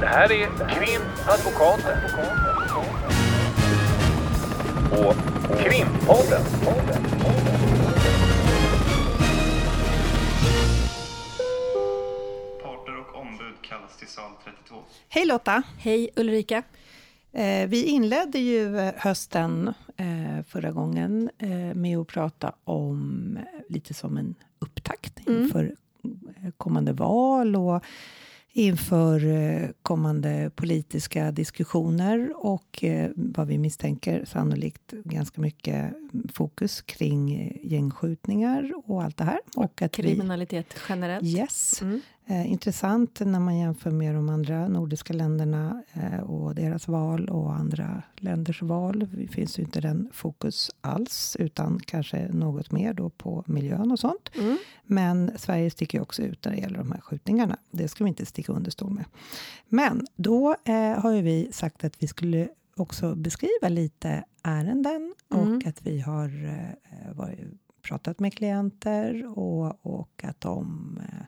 Det här är Krimadvokaten. Och Krimpodden. Parter och ombud kallas till sal 32. Hej Lotta! Hej Ulrika! Eh, vi inledde ju hösten eh, förra gången eh, med att prata om lite som en upptakt Mm. inför eh, kommande val och inför eh, kommande politiska diskussioner och eh, vad vi misstänker sannolikt ganska mycket fokus kring eh, gängskjutningar och allt det här. Och att vi, Kriminalitet generellt. yes, Mm. Eh, intressant när man jämför med de andra nordiska länderna eh, och deras val och andra länders val. Det finns ju inte den fokus alls, utan kanske något mer då på miljön och sånt. Mm. Men Sverige sticker ju också ut när det gäller de här skjutningarna. Det ska vi inte sticka under stol med. Men då eh, har ju vi sagt att vi skulle också beskriva lite ärenden Mm. och att vi har eh, varit, pratat med klienter och, och att de eh,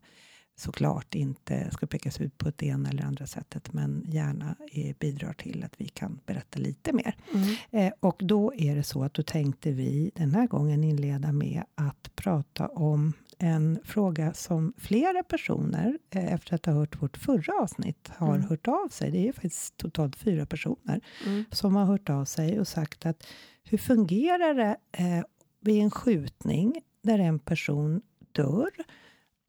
såklart inte ska pekas ut på ett ena eller andra sättet men gärna bidrar till att vi kan berätta lite mer. Mm. Eh, och då är det så att då tänkte vi den här gången inleda med att prata om en fråga som flera personer eh, efter att ha hört vårt förra avsnitt har Mm. hört av sig. Det är faktiskt totalt fyra personer Mm. som har hört av sig och sagt att hur fungerar det eh, vid en skjutning där en person dör?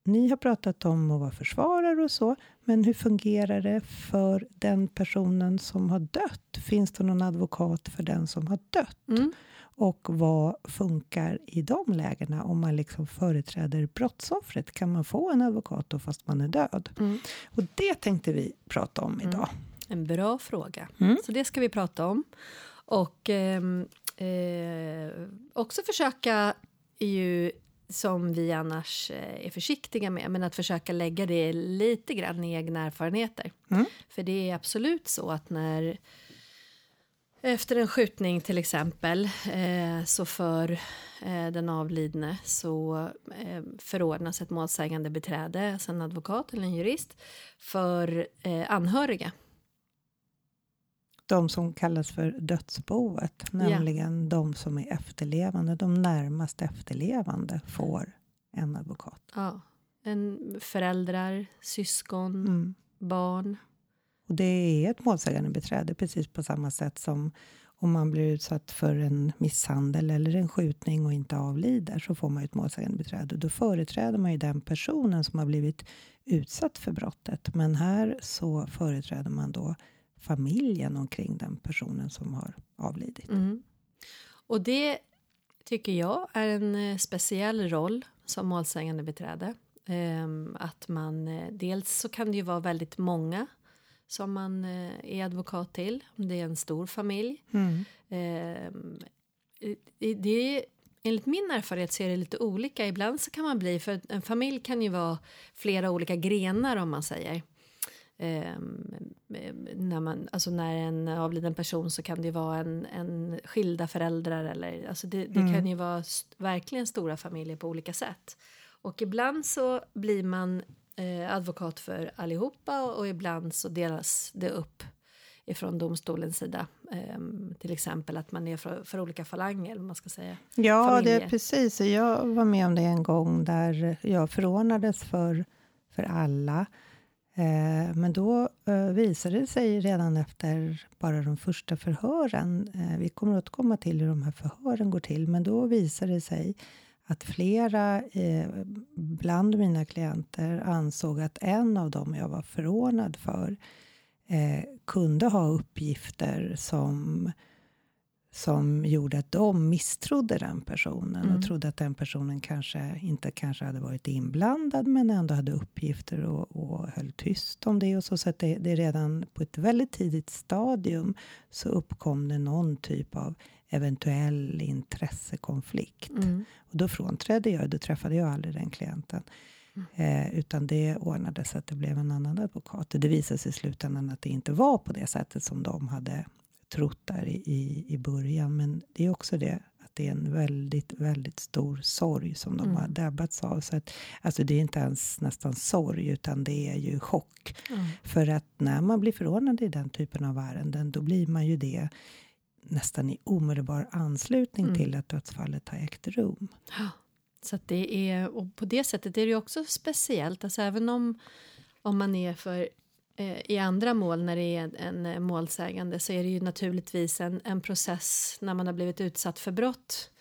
Ni har pratat om att vara försvarare och så, men hur fungerar det för den personen som har dött? Finns det någon advokat för den som har dött? Mm. Och vad funkar i de lägena om man liksom företräder brottsoffret? Kan man få en advokat då fast man är död? Mm. Och det tänkte vi prata om idag. En bra fråga. Mm. Så det ska vi prata om. Och ehm, eh, också försöka ju som vi annars eh, är försiktiga med, men att försöka lägga det lite grann i egna erfarenheter. Mm. För det är absolut så att när efter en skjutning till exempel eh, så för eh, den avlidne så eh, förordnas ett målsägande beträde, alltså en advokat eller en jurist, för eh, anhöriga. De som kallas för dödsboet, nämligen de som är efterlevande, de närmast efterlevande får en advokat. Ja. En föräldrar, syskon, Mm. barn. Och det är ett målsägandebiträde precis på samma sätt som om man blir utsatt för en misshandel eller en skjutning och inte avlider så får man ett målsägandebiträde. Då företräder man ju den personen som har blivit utsatt för brottet. Men här så företräder man då familjen omkring den personen som har avlidit. Mm. Och det tycker jag är en eh, speciell roll som målsägande beträde. Ehm, att man eh, dels så kan det ju vara väldigt många som man eh, är advokat till om det är en stor familj. Mm. Ehm, det är, enligt min erfarenhet så är det lite olika. Ibland så kan man bli, för en familj kan ju vara flera olika grenar om man säger. Ehm, när, man, alltså när en avliden person så kan det ju vara en, en skilda föräldrar eller alltså det, det Mm. kan ju vara st- verkligen stora familjer på olika sätt. Och ibland så blir man eh, advokat för allihopa och, och ibland så delas det upp ifrån domstolens sida. Ehm, till exempel att man är för, för olika falanger, man ska säga. Ja, det familje. är precis. Jag var med om det en gång där jag förordnades för, för alla. Eh, men då eh, visade det sig redan efter bara de första förhören, eh, vi kommer att återkomma till hur de här förhören går till, men då visade det sig att flera eh, bland mina klienter ansåg att en av dem jag var förordnad för eh, kunde ha uppgifter som som gjorde att de misstrodde den personen Mm. och trodde att den personen kanske inte kanske hade varit inblandad men ändå hade uppgifter och, och höll tyst om det. Och så så att det, det redan på ett väldigt tidigt stadium så uppkom det någon typ av eventuell intressekonflikt. Mm. Och då frånträdde jag, då träffade jag aldrig den klienten. Eh, utan det ordnades att det blev en annan advokat. Det visade sig i slutändan att det inte var på det sättet som de hade trott där i, i, början. Men det är också det att det är en väldigt, väldigt stor sorg som de Mm. har drabbats av. Så att, alltså det är inte ens nästan sorg, utan det är ju chock. Mm. För att när man blir förordnad i den typen av ärenden, då blir man ju det nästan i omedelbar anslutning Mm. till att dödsfallet har ägt rum. Så att det är, och på det sättet är det ju också speciellt, alltså även om, om man är för i andra mål när det är en eh, målsägande så är det ju naturligtvis en, en process när man har blivit utsatt för brott.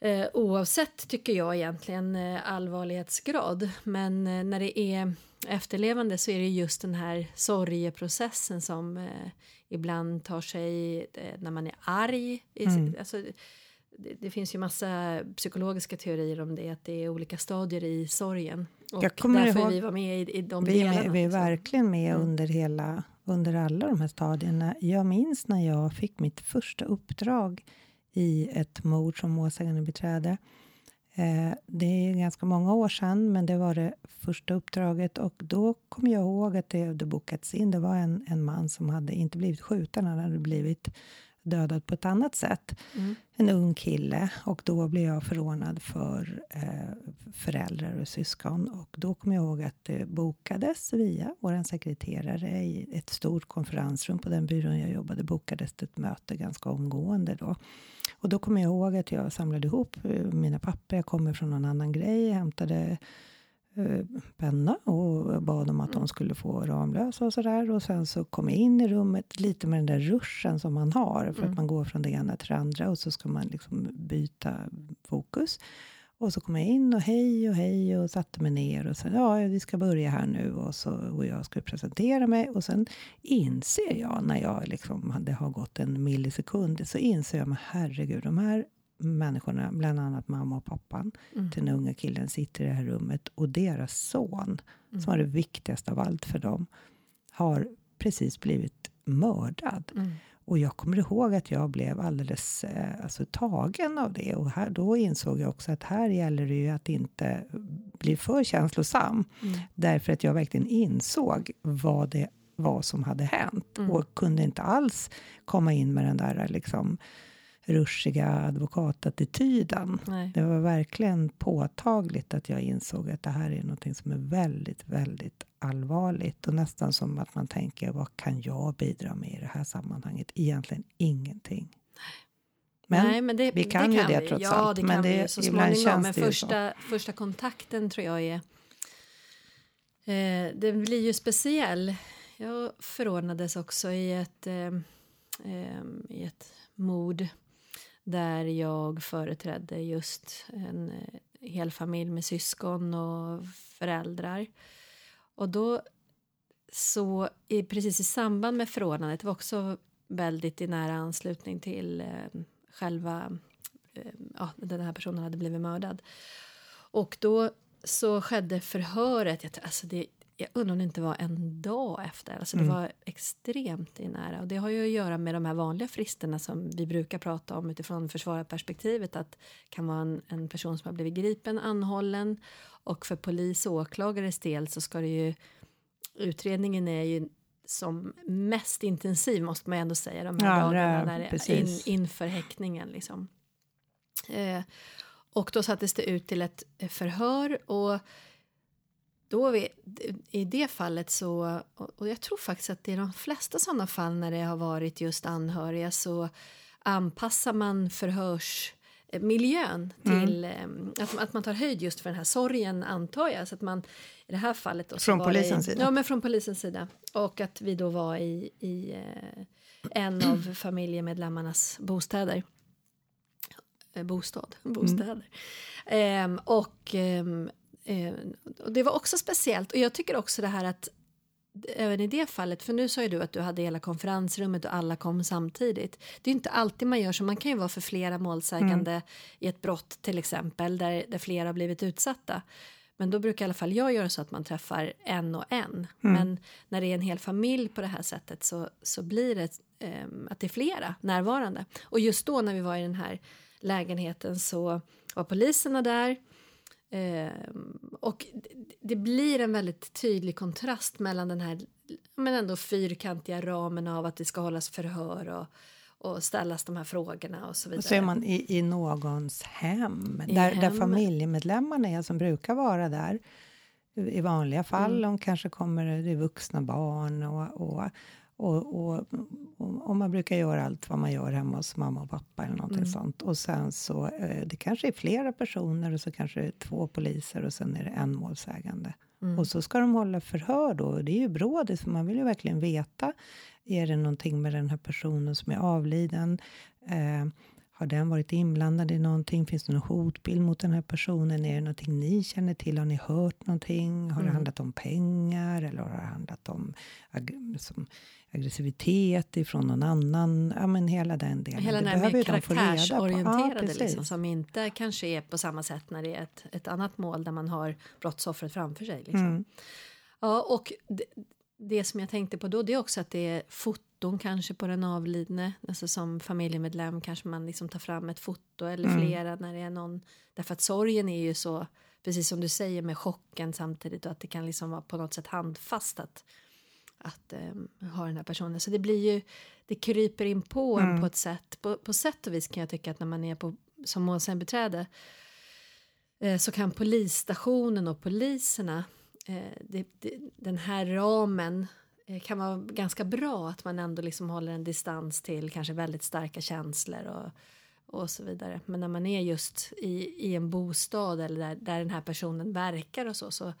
Eh, oavsett, tycker jag egentligen, eh, allvarlighetsgrad. Men eh, när det är efterlevande så är det just den här sorgeprocessen som eh, ibland tar sig eh, när man är arg. Mm. Alltså, det, det finns ju massa psykologiska teorier om det, att det är olika stadier i sorgen. Och Jag kommer därför ihåg- vi var med i, i de Vi är, delarna. med, vi är verkligen med Mm. under, hela, under alla de här stadierna. Jag minns när jag fick mitt första uppdrag i ett mord som målsägande beträde. Eh, det är ganska många år sedan, men det var det första uppdraget. Och då kommer jag ihåg att det hade bokats in. Det var en, en man som hade inte blivit skjuten, han hade blivit dödad på ett annat sätt. Mm. En ung kille. Och då blev jag förordnad för eh, föräldrar och syskon. Och då kommer jag ihåg att det bokades via vår sekreterare i ett stort konferensrum på den byrån jag jobbade. Bokades det ett möte ganska omgående då. Och då kommer jag ihåg att jag samlade ihop eh, mina papper. Jag kommer från någon annan grej. Hämtade penna och bad om att de skulle få Ramlösa och sådär. Och sen så kom jag in i rummet lite med den där ruschen som man har. För Mm. att man går från det ena till det andra och så ska man liksom byta fokus. Och så kom jag in och hej och hej och satte mig ner och sa ja, vi ska börja här nu och, så, och jag skulle presentera mig. Och sen inser jag när jag liksom, det har gått en millisekund, så inser jag, men herregud, de här människorna, bland annat mamma och pappan Mm. till den unga killen, sitter i det här rummet och deras son, Mm. som var det viktigaste av allt för dem, har precis blivit mördad. Mm. Och jag kommer ihåg att jag blev alldeles eh, alltså, tagen av det. Och här, då insåg jag också att här gäller det ju att inte bli för känslosam. Mm. Därför att jag verkligen insåg vad det var som hade hänt. Mm. Och kunde inte alls komma in med den där liksom, ruschiga advokatattityden. Nej. Det var verkligen påtagligt att jag insåg att det här är något som är väldigt, väldigt allvarligt. Och nästan som att man tänker, vad kan jag bidra med i det här sammanhanget? Egentligen ingenting. Men, Nej, men det, vi kan ju det vi. trots ja, allt, det men kan vi det- ju så ibland småningom. känns Men det första, första kontakten tror jag är... Eh, den blir ju speciell. Jag förordnades också i ett, eh, eh, i ett mord där jag företrädde just en eh, hel familj med syskon och föräldrar. Och då så i, precis i samband med förordnandet, det var också väldigt i nära anslutning till eh, själva eh, ja, den här personen hade blivit mördad. Och då så skedde förhöret, jag, alltså det, jag undrar om det inte var en dag efter, alltså det Mm. var extremt i nära. Och det har ju att göra med de här vanliga fristerna som vi brukar prata om utifrån försvararperspektivet, att det kan vara en, en person som har blivit gripen, anhållen och för polis och åklagares del så ska det ju utredningen är ju som mest intensiv måste man ändå säga de här Ja, dagarna när det, in, inför häktningen liksom. Eh, och då sattes det ut till ett förhör och då vi, i det fallet så, och jag tror faktiskt att i de flesta sådana fall när det har varit just anhöriga så anpassar man förhörsmiljön Mm. till eh, att, att man tar höjd just för den här sorgen antar jag. Så att man i det här fallet då Från polisens i, sida? Ja, men från polisens sida. Och att vi då var i, i eh, en av familjemedlemmarnas bostäder. Eh, bostad, bostäder. Ehm, och, ehm, eh, och det var också speciellt. Och jag tycker också det här att även i det fallet, för nu sa ju du att du hade hela konferensrummet och alla kom samtidigt. Det är inte alltid man gör så, man kan ju vara för flera målsägande i ett brott till exempel, där, där flera har blivit utsatta. Men då brukar i alla fall jag göra så att man träffar en och en. Men när det är en hel familj på det här sättet så, så blir det ehm, att det är flera närvarande. Och just då när vi var i den här lägenheten så var poliserna där. Ehm, och det, blir en väldigt tydlig kontrast mellan den här men ändå fyrkantiga ramen av att det ska hållas förhör och, och ställas de här frågorna och så vidare. Och så är man i, i någons hem, I där, där hem. familjemedlemmarna är som brukar vara där. I vanliga fall, Mm. de kanske kommer, det är vuxna barn och, och, och, och, och, man brukar göra allt vad man gör hemma hos mamma och pappa eller någonting Mm. sånt. Och sen så, eh, det kanske är flera personer och så kanske det är två poliser och sen är det en målsägande. Mm. Och så ska de hålla förhör då. Och det är ju brådis, för man vill ju verkligen veta. Är det någonting med den här personen som är avliden? Eh, har den varit inblandad i någonting? Finns det någon hotbild mot den här personen? Är det någonting ni känner till? Har ni hört någonting? Har det Mm. handlat om pengar? Eller har det handlat om ag- aggressivitet ifrån någon annan? Ja, men hela den delen. Hela Det den här mer. Ja, karaktärsorienterade precis. liksom, som inte kanske är på samma sätt när det är ett, ett annat mål där man har brottsoffret framför sig. Liksom. Mm. Ja, och det, det som jag tänkte på då det är också att det är foton kanske på den avlidne. Alltså som familjemedlem kanske man liksom tar fram ett foto eller Mm. flera när det är någon. Därför att sorgen är ju så, precis som du säger med chocken samtidigt och att det kan liksom vara på något sätt handfast att, att eh, ha den här personen. Så det blir ju, det kryper in på en Mm. på ett sätt. På, på sätt och vis kan jag tycka att när man är på, som målsägandebiträde eh, så kan polisstationen och poliserna eh, det, det, den här ramen Eh, kan vara ganska bra att man ändå liksom håller en distans till kanske väldigt starka känslor och, och så vidare. Men när man är just i, i en bostad eller där, där den här personen verkar och så så,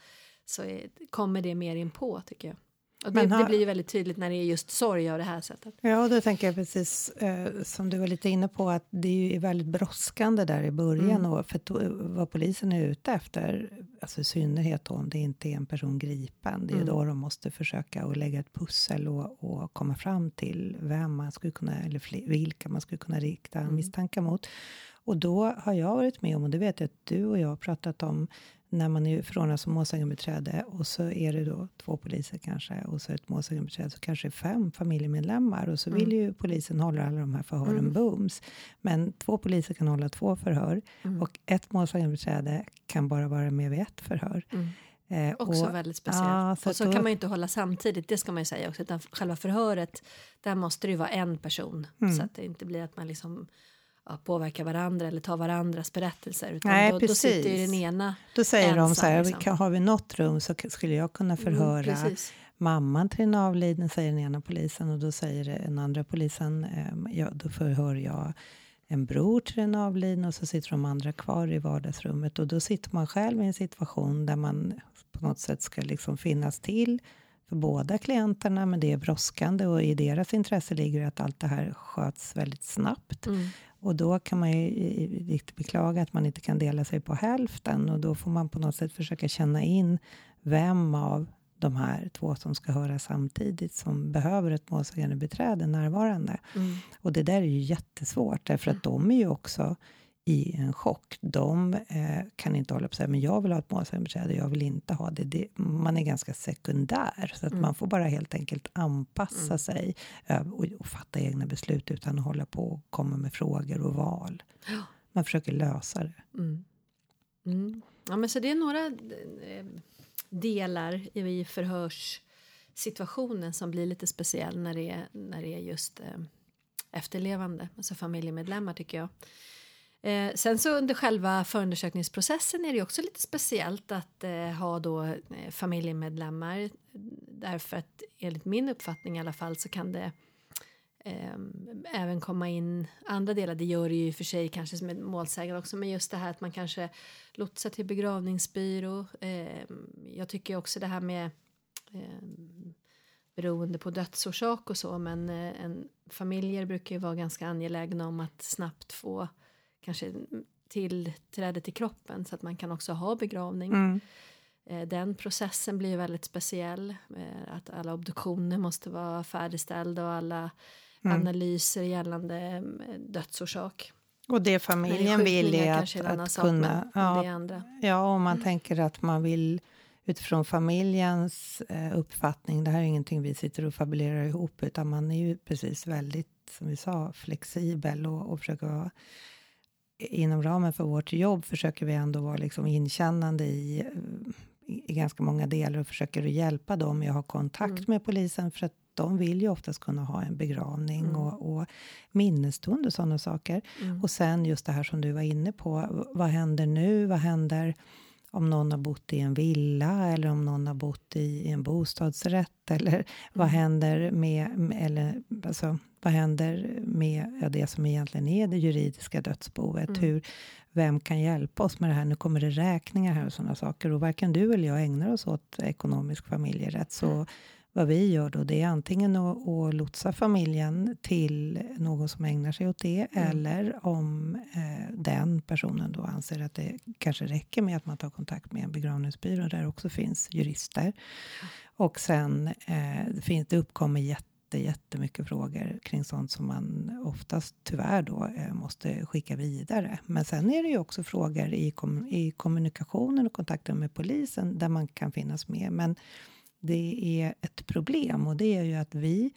så är, kommer det mer in på tycker jag. Och det, har- det blir ju väldigt tydligt när det är just sorg av det här sättet. Ja, och då tänker jag precis eh, som du var lite inne på att det är ju väldigt brådskande där i början. Mm. Och för vad polisen är ute efter, alltså i synnerhet om det inte är en person gripen, det är Mm. då de måste försöka att lägga ett pussel och, och komma fram till vem man skulle kunna, eller vilka man skulle kunna rikta Mm. misstankar mot. Och då har jag varit med om, och det vet jag att du och jag har pratat om, när man är förordnad som målsägandebiträde och så är det då två poliser kanske och så är det ett målsägandebiträde så kanske är fem familjemedlemmar och så vill Mm. ju polisen hålla alla de här förhören Mm. bums. Men två poliser kan hålla två förhör Mm. och ett målsägandebiträde kan bara vara med vid ett förhör. Mm. Eh, Också och, väldigt speciellt. Ja, så och så då- kan man ju inte hålla samtidigt, det ska man ju säga också. Utan själva förhöret, där måste det ju vara en person. Mm. Så att det inte blir att man liksom ja, påverkar varandra eller tar varandras berättelser. Utan Nej, då, då sitter ju precis. den ena Då säger de ensam, så här, liksom. har vi något rum så skulle jag kunna förhöra Mm, precis. mamman till den avlidne, säger den ena polisen. Och då säger den andra polisen, ehm, ja, då förhör jag en bror till den avlidne och så sitter de andra kvar i vardagsrummet. Och då sitter man själv i en situation där man på något sätt ska liksom finnas till för båda klienterna, men det är brådskande och i deras intresse ligger att allt det här sköts väldigt snabbt. Mm. Och då kan man ju riktigt beklaga att man inte kan dela sig på hälften och då får man på något sätt försöka känna in vem av de här två som ska höra samtidigt som behöver ett målsägandebiträde närvarande. Mm. Och det där är ju jättesvårt därför att de är ju också i en chock. De eh, kan inte hålla på och säga men jag vill ha ett målsägandebiträde, jag vill inte ha det. det. Man är ganska sekundär så att Mm. man får bara helt enkelt anpassa Mm. sig eh, och, och fatta egna beslut utan att hålla på och komma med frågor och val. Man försöker lösa det. Mm. Mm. Ja, men så det är några eh, delar i förhörssituationen som blir lite speciell när det är, när det är just eh, efterlevande, alltså familjemedlemmar tycker jag. Eh, sen så under själva förundersökningsprocessen är det ju också lite speciellt att eh, ha då eh, familjemedlemmar därför att enligt min uppfattning i alla fall så kan det eh, även komma in andra delar. Det gör det ju i och för sig kanske som en målsägare också, men just det här att man kanske lotsar till begravningsbyrå. Eh, jag tycker också det här med eh, beroende på dödsorsak och så, men eh, en, familjer brukar ju vara ganska angelägna om att snabbt få kanske tillträde till kroppen så att man kan också ha begravning. Mm. Eh, Den processen blir väldigt speciell. eh, Att alla obduktioner måste vara färdigställda och alla Mm. analyser gällande eh, dödsorsak. Och det familjen vill är att, är att sak, kunna... men Ja, det är andra. Ja, om man tänker att man vill utifrån familjens eh, uppfattning, det här är ingenting vi sitter och fabulerar ihop, utan man är ju precis väldigt, som vi sa, flexibel och, och försöker vara inom ramen för vårt jobb försöker vi ändå vara liksom inkännande i, eh, i, ganska många delar och försöker hjälpa dem. Jag har kontakt Mm. med polisen för att de vill ju oftast kunna ha en begravning Mm. och, och minnesstund och sådana saker. Mm. Och sen just det här som du var inne på, vad händer nu? Vad händer om någon har bott i en villa eller om någon har bott i en bostadsrätt eller vad Mm. händer med, med- eller alltså, vad händer med ja, det som egentligen är det juridiska dödsboet? Mm. Hur, vem kan hjälpa oss med det här? Nu kommer det räkningar här och sådana saker och varken du eller jag ägnar oss åt ekonomisk familjerätt så vad vi gör då det är antingen att, att lotsa familjen till någon som ägnar sig åt det Mm. eller om eh, den personen då anser att det kanske räcker med att man tar kontakt med en begravningsbyrå där också finns jurister. Och sen eh, det finns, det uppkommer jätte, jättemycket frågor kring sånt som man oftast tyvärr då eh, måste skicka vidare. Men sen är det ju också frågor i, kom, i kommunikationen och kontakten med polisen där man kan finnas med. Men det är ett problem och det är ju att vi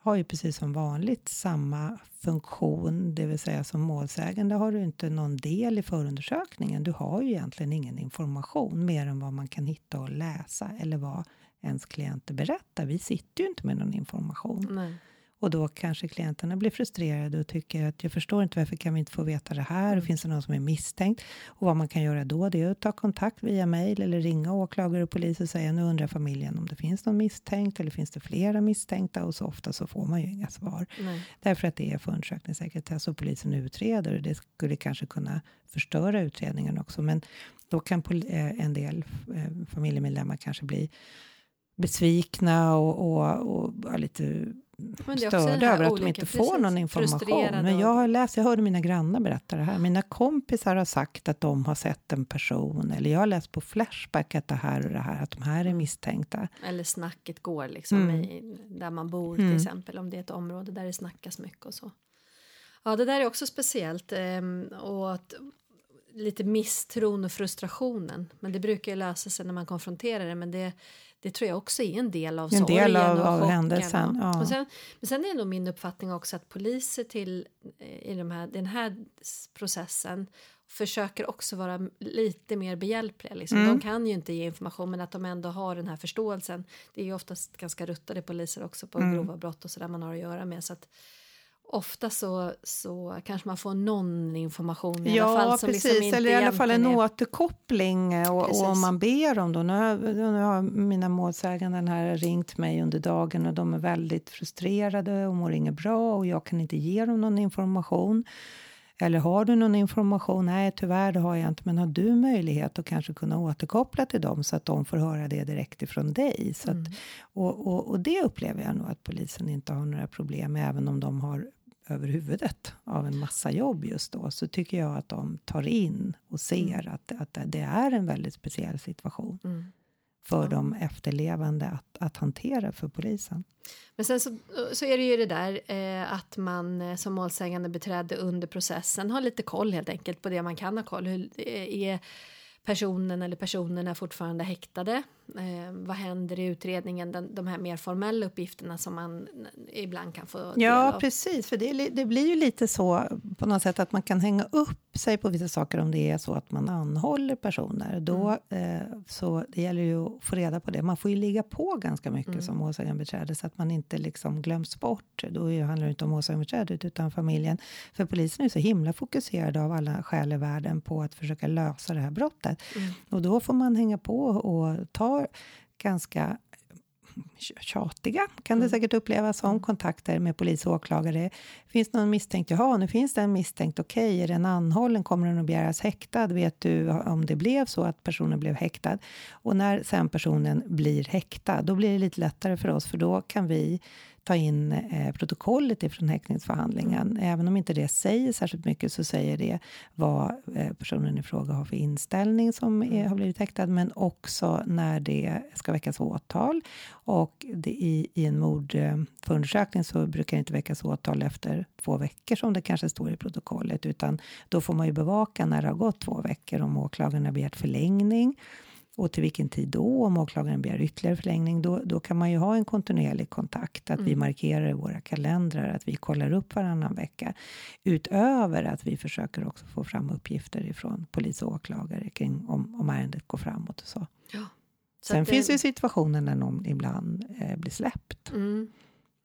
har ju precis som vanligt samma funktion, det vill säga som målsägande har du inte någon del i förundersökningen. Du har ju egentligen ingen information mer än vad man kan hitta och läsa eller vad ens klienter berättar. Vi sitter ju inte med någon information. Nej. Och då kanske klienterna blir frustrerade och tycker att jag förstår inte varför kan vi inte få veta det här? Finns det någon som är misstänkt? Och vad man kan göra då det är att ta kontakt via mejl eller ringa åklagare och polis och säga nu undrar familjen om det finns någon misstänkt eller finns det flera misstänkta? Och så ofta så får man ju inga svar. Nej. Därför att det är förundersökningssekretess och polisen utreder och det skulle kanske kunna förstöra utredningen också. Men då kan eh, en del eh, familjemedlemmar kanske bli besvikna och, och, och lite störda över att de inte får precis, någon information. Men jag har läst, jag hörde mina grannar berätta det här. Mina kompisar har sagt att de har sett en person eller jag har läst på Flashback att det här och det här, att de här är Mm. misstänkta. Eller snacket går liksom Mm. i, där man bor Mm. till exempel. Om det är ett område där det snackas mycket och så. Ja, det där är också speciellt. ehm, och att, lite misstron och frustrationen. Men det brukar ju lösa sig när man konfronterar det. Men det, det tror jag också är en del av En sorgen del av- och av händelsen, ja. och sen, men sen är det nog min uppfattning också att poliser till, eh, i de här, den här processen försöker också vara lite mer behjälpliga. Liksom. Mm. De kan ju inte ge information men att de ändå har den här förståelsen. Det är ju oftast ganska ruttade poliser också på Mm. grova brott och sådär man har att göra med. Så att ofta så, så kanske man får någon information i alla fall. Som precis. liksom inte Eller i alla fall en är- återkoppling. eh, Och, och Precis. om man ber om då. Nu har, nu har mina målsäganden här ringt mig under dagen och de är väldigt frustrerade och mår inget bra och jag kan inte ge dem någon information. Eller har du någon information? Nej, tyvärr det har jag inte. Men har du möjlighet att kanske kunna återkoppla till dem så att de får höra det direkt ifrån dig? Så att, och, och, och det upplever jag nog att polisen inte har några problem med, även om de har över huvudet av en massa jobb just då, så tycker jag att de tar in och ser att, att det är en väldigt speciell situation Mm. för Ja. de efterlevande att, att hantera för polisen. Men sen så, så är det ju det där eh, att man eh, som målsägande beträdde under processen har lite koll helt enkelt på det man kan ha koll. Hur, eh, är personen eller personerna fortfarande häktade? Eh, vad händer i utredningen? Den, de här mer formella uppgifterna som man ibland kan få Ja, av. precis. För det, det blir ju lite så på något sätt att man kan hänga upp sig på vissa saker om det är så att man anhåller personer. Då, eh, så det gäller ju att få reda på det. Man får ju ligga på ganska mycket Mm. som målsägandebiträde så att man inte liksom glöms bort. Då handlar det inte om målsägandebiträdet utan familjen. För polisen är så himla fokuserad av alla skäl i världen på att försöka lösa det här brottet. Mm. Och då får man hänga på och ta ganska tjatiga, kan det Mm. säkert upplevas som, kontakter med polis och åklagare. Finns någon misstänkt? Jaha, nu finns det en misstänkt. Okej, är den anhållen? Kommer den att begäras häktad? Vet du om det blev så att personen blev häktad? Och när sen personen blir häktad, då blir det lite lättare för oss, för då kan vi ta in eh, protokollet ifrån häktningsförhandlingen. Även om inte det säger särskilt mycket så säger det vad eh, personen i fråga har för inställning som är, har blivit häktad, men också när det ska väckas åtal. Och det, i, i en mordförundersökning så brukar det inte väckas åtal efter två veckor som det kanske står i protokollet, utan då får man ju bevaka när det har gått två veckor om åklagaren har begärt förlängning och till vilken tid då, om åklagaren begär ytterligare förlängning, då, då kan man ju ha en kontinuerlig kontakt, att vi Mm. markerar i våra kalendrar, att vi kollar upp varannan vecka, utöver att vi försöker också få fram uppgifter ifrån polis och åklagare kring om, om ärendet går framåt och så. Så Sen finns det- det ju situationer när någon ibland eh, blir släppt. Mm.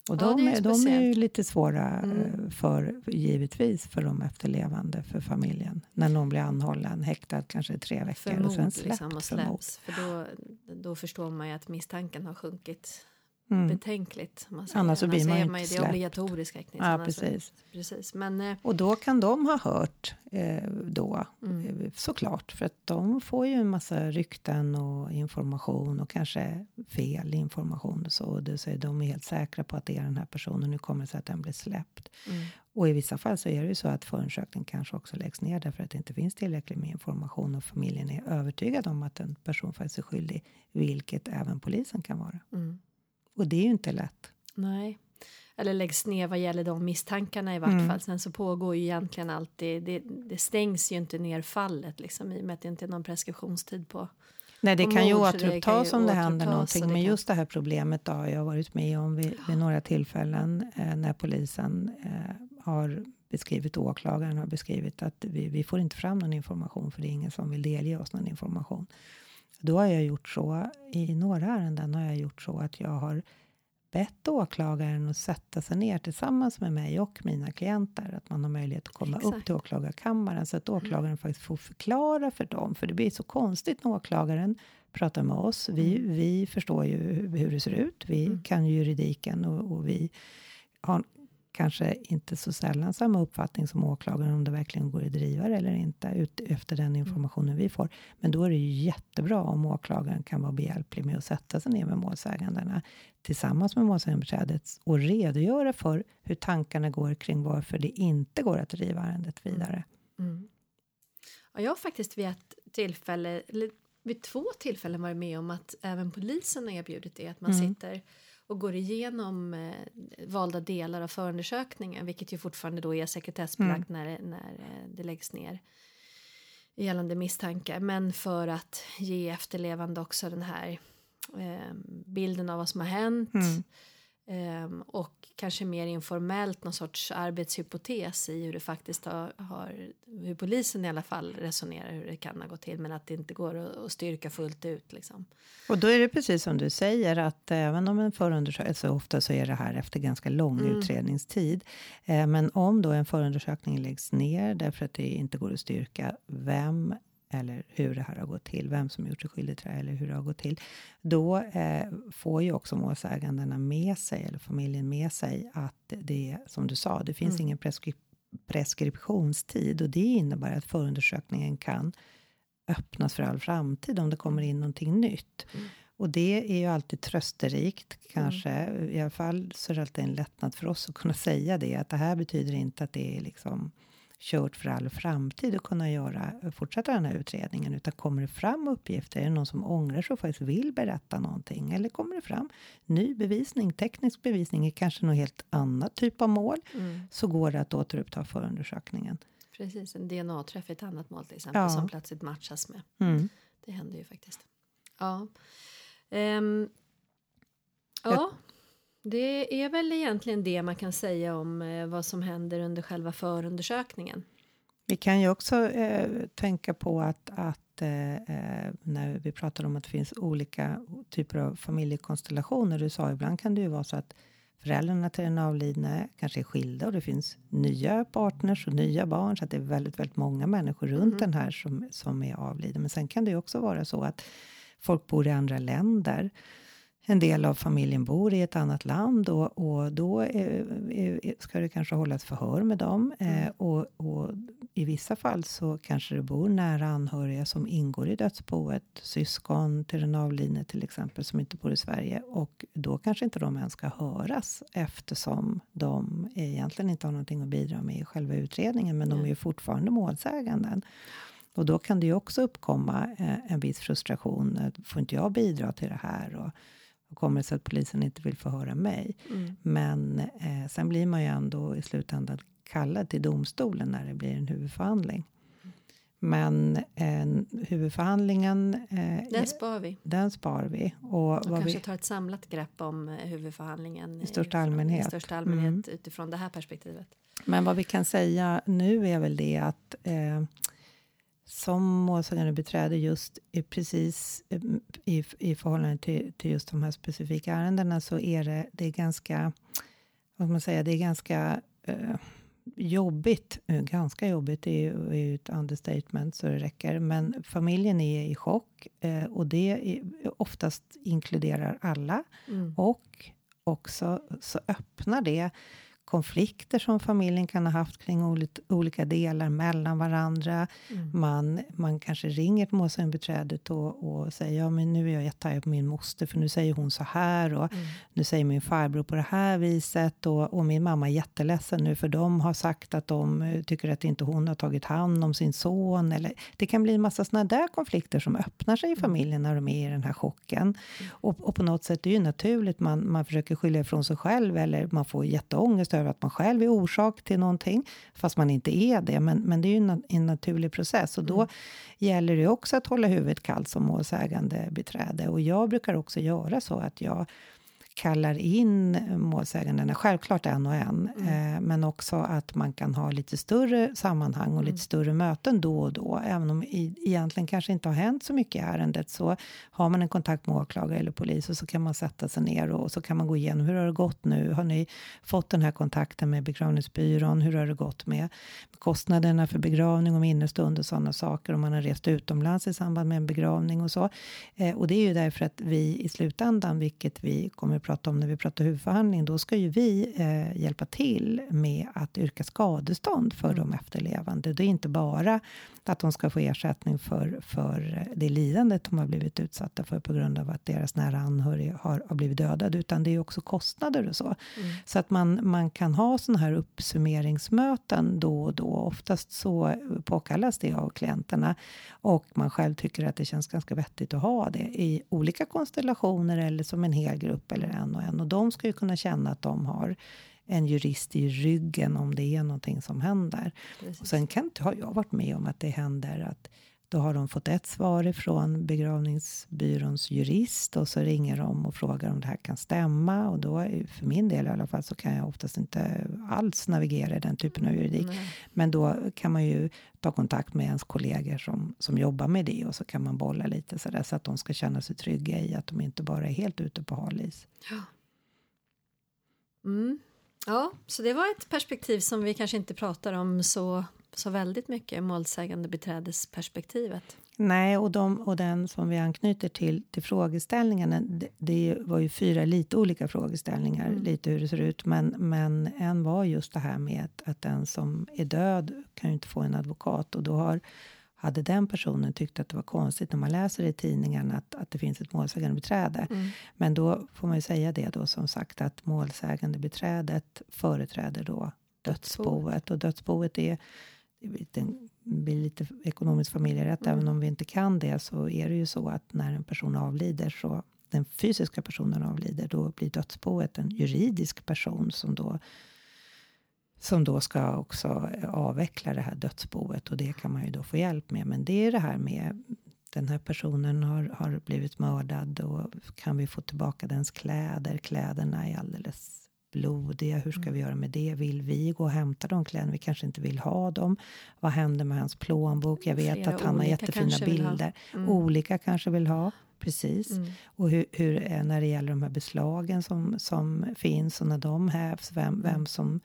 Och Ja, de, är de är ju lite svåra Mm. eh, för, givetvis, för de efterlevande, för familjen. När någon blir anhållen, häktad kanske tre veckor För och sen släppt liksom, och för släpps. För då, då förstår man ju att misstanken har sjunkit Mm. betänkligt. Man säger. Annars så blir man ju är inte det släppt. obligatorisk häktning. Ja, precis. precis. Men eh, Och då kan de ha hört eh, då, Mm. eh, såklart. För att de får ju en massa rykten och information och kanske fel information. och Så, och det, så är de helt säkra på att det är den här personen. Nu kommer det sig att den blir släppt. mm, Och i vissa fall så är det ju så att förundersökningen kanske också läggs ner därför att det inte finns tillräckligt med information och familjen är övertygad om att en person faktiskt är skyldig, vilket även polisen kan vara. mm. Och det är ju inte lätt. Nej. Eller läggs ner vad gäller de misstankarna i vart Mm. fall. Sen så pågår ju egentligen alltid, det, det stängs ju inte ner fallet liksom i och med att det inte är någon preskriptionstid på. Nej, det kan ju återupptas om det händer någonting. Men kan- just det här problemet då, har jag varit med om vid, vid några tillfällen eh, när polisen eh, har beskrivit, åklagaren har beskrivit att vi, vi får inte fram någon information för det är ingen som vill delge oss någon information. Då har jag gjort så, i några ärenden har jag gjort så att jag har bett åklagaren att sätta sig ner tillsammans med mig och mina klienter. Att man har möjlighet att komma upp Exakt. till åklagarkammaren så att åklagaren faktiskt får förklara för dem. För det blir så konstigt när åklagaren pratar med oss. Vi, vi förstår ju hur- det ser ut. Vi Mm. kan ju juridiken och, och vi har kanske inte så sällan samma uppfattning som åklagaren om det verkligen går att driva det eller inte ut efter den informationen vi får. Men då är det ju jättebra om åklagaren kan vara behjälplig med att sätta sig ner med målsägandena tillsammans med målsägandebiträdet och redogöra för hur tankarna går kring varför det inte går att driva ärendet vidare. Mm. Ja, jag har faktiskt vid ett tillfälle, eller vid två tillfällen varit med om att även polisen har erbjudit det. Att man Mm. sitter och går igenom eh, valda delar av förundersökningen, vilket ju fortfarande då är sekretessbelagt Mm. när, det- när eh, det läggs ner gällande misstankar. Men för att ge efterlevande också den här eh, bilden av vad som har hänt. Mm. Ehm, och kanske mer informellt någon sorts arbetshypotes i hur det faktiskt har, har hur polisen i alla fall resonerar hur det kan ha gått till men att det inte går att, att styrka fullt ut liksom. Och då är det precis som du säger att även om en förundersökning, så ofta så är det här efter ganska lång Mm. utredningstid. Eh, men om då en förundersökning läggs ner därför att det inte går att styrka vem eller hur det här har gått till, vem som gjort sig skyldig till det eller hur det har gått till. Då eh, får ju också målsägandena med sig, eller familjen med sig, att det som du sa, det finns Mm. ingen preskri preskriptionstid och det innebär att förundersökningen kan öppnas för all framtid om det kommer in någonting nytt. Mm. Och det är ju alltid trösterikt kanske. I alla fall så är det alltid en lättnad för oss att kunna säga det. Att det här betyder inte att det är liksom kört för all framtid att kunna göra, fortsätta den här utredningen. Utan kommer det fram uppgifter, är det någon som ångrar sig och faktiskt vill berätta någonting? Eller kommer det fram ny bevisning, teknisk bevisning i kanske något helt annat typ av mål? Så går det att återuppta förundersökningen. Precis, en DNA-träff i ett annat mål till exempel Ja. som plötsligt matchas med. Mm. Det händer ju faktiskt. Ja. Jag- ja, det är väl egentligen det man kan säga om eh, vad som händer under själva förundersökningen. Vi kan ju också eh, tänka på att, att eh, eh, när vi pratar om att det finns olika typer av familjekonstellationer. Du sa ibland kan det ju vara så att föräldrarna till den avlidne kanske är skilda och det finns nya partners och nya barn. Så att det är väldigt, väldigt många människor runt den här som, som är avliden. Men sen kan det ju också vara så att folk bor i andra länder. En del av familjen bor i ett annat land och, och då eh, eh, ska det kanske hållas förhör med dem. Eh, och, och i vissa fall så kanske det bor nära anhöriga som ingår i dödsboet. Syskon till den avlidne till exempel som inte bor i Sverige. Och då kanske inte de ens ska höras eftersom de egentligen inte har någonting att bidra med i själva utredningen. Men de är ju fortfarande målsäganden. Och då kan det ju också uppkomma eh, en viss frustration. eh, Får inte jag bidra till det här? Och, och kommer det sig att polisen inte vill förhöra mig? Mm. Men eh, sen blir man ju ändå i slutändan kallad till domstolen när det blir en huvudförhandling. Men eh, huvudförhandlingen, eh, Den spar vi. den spar vi. Och Och kanske vi, tar ett samlat grepp om eh, huvudförhandlingen I största allmänhet. I största allmänhet Mm. utifrån det här perspektivet. men vad vi kan säga nu är väl det att eh, som målsägande beträde just precis eh, i, i förhållande till, till just de här specifika ärendena så är det, det är ganska, vad man säga, det är ganska eh, jobbigt, eh, ganska jobbigt. Är ju, är ju ett understatement så det räcker, men familjen är i chock eh, och det är, oftast inkluderar alla. Mm. och också så öppnar det konflikter som familjen kan ha haft kring olika, delar mellan varandra. Mm. Man, man kanske ringer till målsägandebiträdet och, och säger ja men nu är jag jättearg på min moster för nu säger hon så här och Mm. nu säger min farbror på det här viset och, och min mamma är jätteledsen nu för de har sagt att de eh, tycker att inte hon har tagit hand om sin son. Eller, det kan bli en massa såna där konflikter som öppnar sig i familjen när de är i den här chocken. Och, och på något sätt är det ju naturligt, man, man försöker skylla ifrån sig själv eller man får jätteångest över att man själv är orsak till någonting, fast man inte är det. Men, men det är ju en, en naturlig process och då gäller det också att hålla huvudet kallt som målsägande beträde. Och jag brukar också göra så att jag kallar in målsägandena, självklart en och en, eh, men också att man kan ha lite större sammanhang och lite större möten då och då. Även om i, egentligen kanske inte har hänt så mycket i ärendet så har man en kontakt med åklagare eller polis och så kan man sätta sig ner och så kan man gå igenom hur har det gått nu? Har ni fått den här kontakten med begravningsbyrån? Hur har det gått med kostnaderna för begravning och minnestund och sådana saker? Om man har rest utomlands i samband med en begravning och så. Eh, och det är ju därför att vi i slutändan, vilket vi kommer att prata om när vi pratar huvudförhandling, då ska ju vi eh, hjälpa till med att yrka skadestånd för de efterlevande. Det är inte bara att de ska få ersättning för, för det lidandet de har blivit utsatta för på grund av att deras nära anhörig har, har blivit dödad, utan det är också kostnader och så. Så att man, man kan ha sådana här uppsummeringsmöten då och då. Oftast så påkallas det av klienterna och man själv tycker att det känns ganska vettigt att ha det i olika konstellationer eller som en hel grupp eller en och en. Och de ska ju kunna känna att de har en jurist i ryggen om det är någonting som händer. Precis. Och sen kan, har jag varit med om att det händer att då har de fått ett svar ifrån begravningsbyråns jurist och så ringer de och frågar om det här kan stämma och då för min del i alla fall så kan jag oftast inte alls navigera i den typen av juridik. Nej. Men då kan man ju ta kontakt med ens kollegor som, som jobbar med det och så kan man bolla lite så där så att de ska känna sig trygga i att de inte bara är helt ute på hal is. Mm. Ja, så det var ett perspektiv som vi kanske inte pratar om så, så väldigt mycket, målsägande beträdesperspektivet. Nej, och, de, och den som vi anknyter till, till frågeställningarna, det, det var ju fyra lite olika frågeställningar, Mm. lite hur det ser ut, men, men en var just det här med att, att den som är död kan ju inte få en advokat och då har hade den personen tyckt att det var konstigt när man läser i tidningen att, att det finns ett målsägande beträde. Mm. Men då får man ju säga det då som sagt att målsägande beträdet företräder då dödsboet och dödsboet är det blir lite ekonomisk familjerätt. Mm. Även om vi inte kan det så är det ju så att när en person avlider så den fysiska personen avlider då blir dödsboet en juridisk person som då som då ska också avveckla det här dödsboet och det kan man ju då få hjälp med. Men det är det här med den här personen har, har blivit mördad och kan vi få tillbaka dens kläder? Kläderna är alldeles blodiga. Hur ska vi göra med det? Vill vi gå och hämta de kläderna? Vi kanske inte vill ha dem. Vad händer med hans plånbok? Jag vet Flera att han har jättefina bilder. Mm. Olika kanske vill ha. Precis. Mm. Och hur, hur är när det gäller de här beslagen som, som finns och när de hävs, vem, vem, som,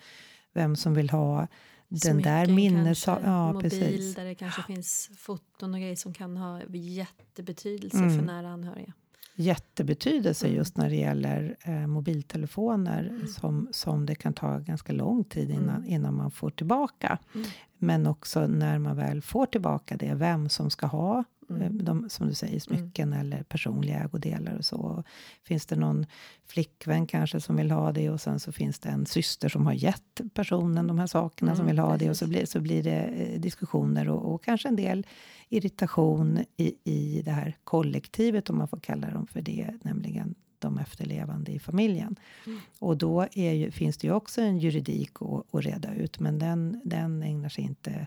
vem som vill ha den där minnes... Ja, mobil precis. där det kanske finns foton och grejer som kan ha jättebetydelse Mm. för nära anhöriga. Jättebetydelse Mm. just när det gäller eh, mobiltelefoner Mm. som, som det kan ta ganska lång tid innan, Mm. innan man får tillbaka. Mm. Men också när man väl får tillbaka det, vem som ska ha Mm. eh, de, som du säger, smycken eller personliga ägodelar och så. Finns det någon flickvän kanske som vill ha det och sen så finns det en syster som har gett personen de här sakerna som Mm, vill ha det och precis. så blir, så blir det eh, diskussioner och, och kanske en del irritation i, i det här kollektivet om man får kalla dem för det, nämligen de efterlevande i familjen. Mm. Och då ju, finns det ju också en juridik att, att reda ut, men den, den ägnar sig inte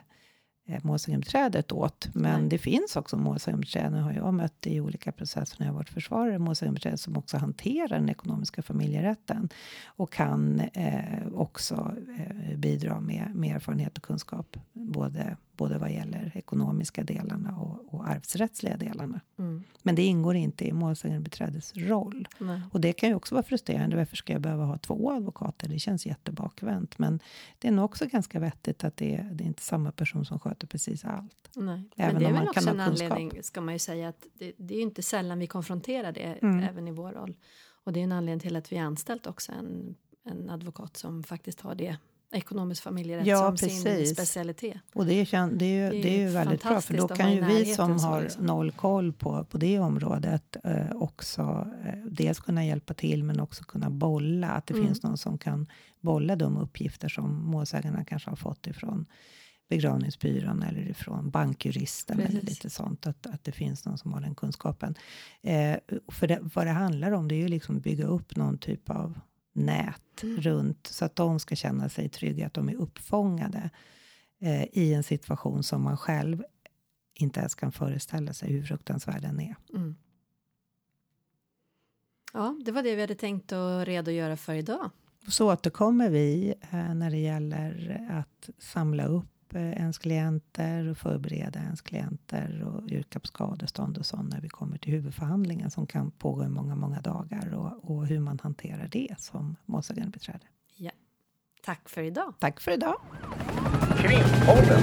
målsägandebiträdet åt. Men Nej. det finns också målsägandebiträden, har jag mött i olika processer när jag varit försvarare, målsägandebiträden som också hanterar den ekonomiska familjerätten och kan eh, också eh, bidra med, med erfarenhet och kunskap, både, både vad gäller ekonomiska delarna och, och arvsrättsliga delarna. Mm. Men det ingår inte i målsägandebiträdets roll. Nej. Och det kan ju också vara frustrerande. Varför ska jag behöva ha två advokater? Det känns jättebakvänt. Men det är nog också ganska vettigt att det är, det är inte samma person som sköter precis allt. Nej. Även Men det är väl också en anledning, ska man ju säga, att det, det är inte sällan vi konfronterar det Mm. även i vår roll. Och det är en anledning till att vi har anställt också en, en advokat som faktiskt har det ekonomisk familjerätt Ja, som sin precis. specialitet. Och det är, det är, ju, det är ju väldigt bra. För då kan ju vi som har liksom. noll koll på, på det området eh, också eh, dels kunna hjälpa till men också kunna bolla. Att det Mm. finns någon som kan bolla de uppgifter som målsägarna kanske har fått ifrån begravningsbyrån eller ifrån bankjuristen eller Precis. lite sånt. Att, att det finns någon som har den kunskapen. Eh, för det, vad det handlar om det är ju liksom bygga upp någon typ av nät Mm. runt så att de ska känna sig trygga, att de är uppfångade eh, i en situation som man själv inte ens kan föreställa sig hur fruktansvärd den är. Mm. Ja, det var det vi hade tänkt att redogöra för idag. Så återkommer vi eh, när det gäller att samla upp ens klienter och förbereda ens klienter och yrka på skadestånd och sånt när vi kommer till huvudförhandlingen som kan pågå i många, många dagar och, och hur man hanterar det som målsägandebiträde. Tack för idag. Tack för idag! Krimpodden.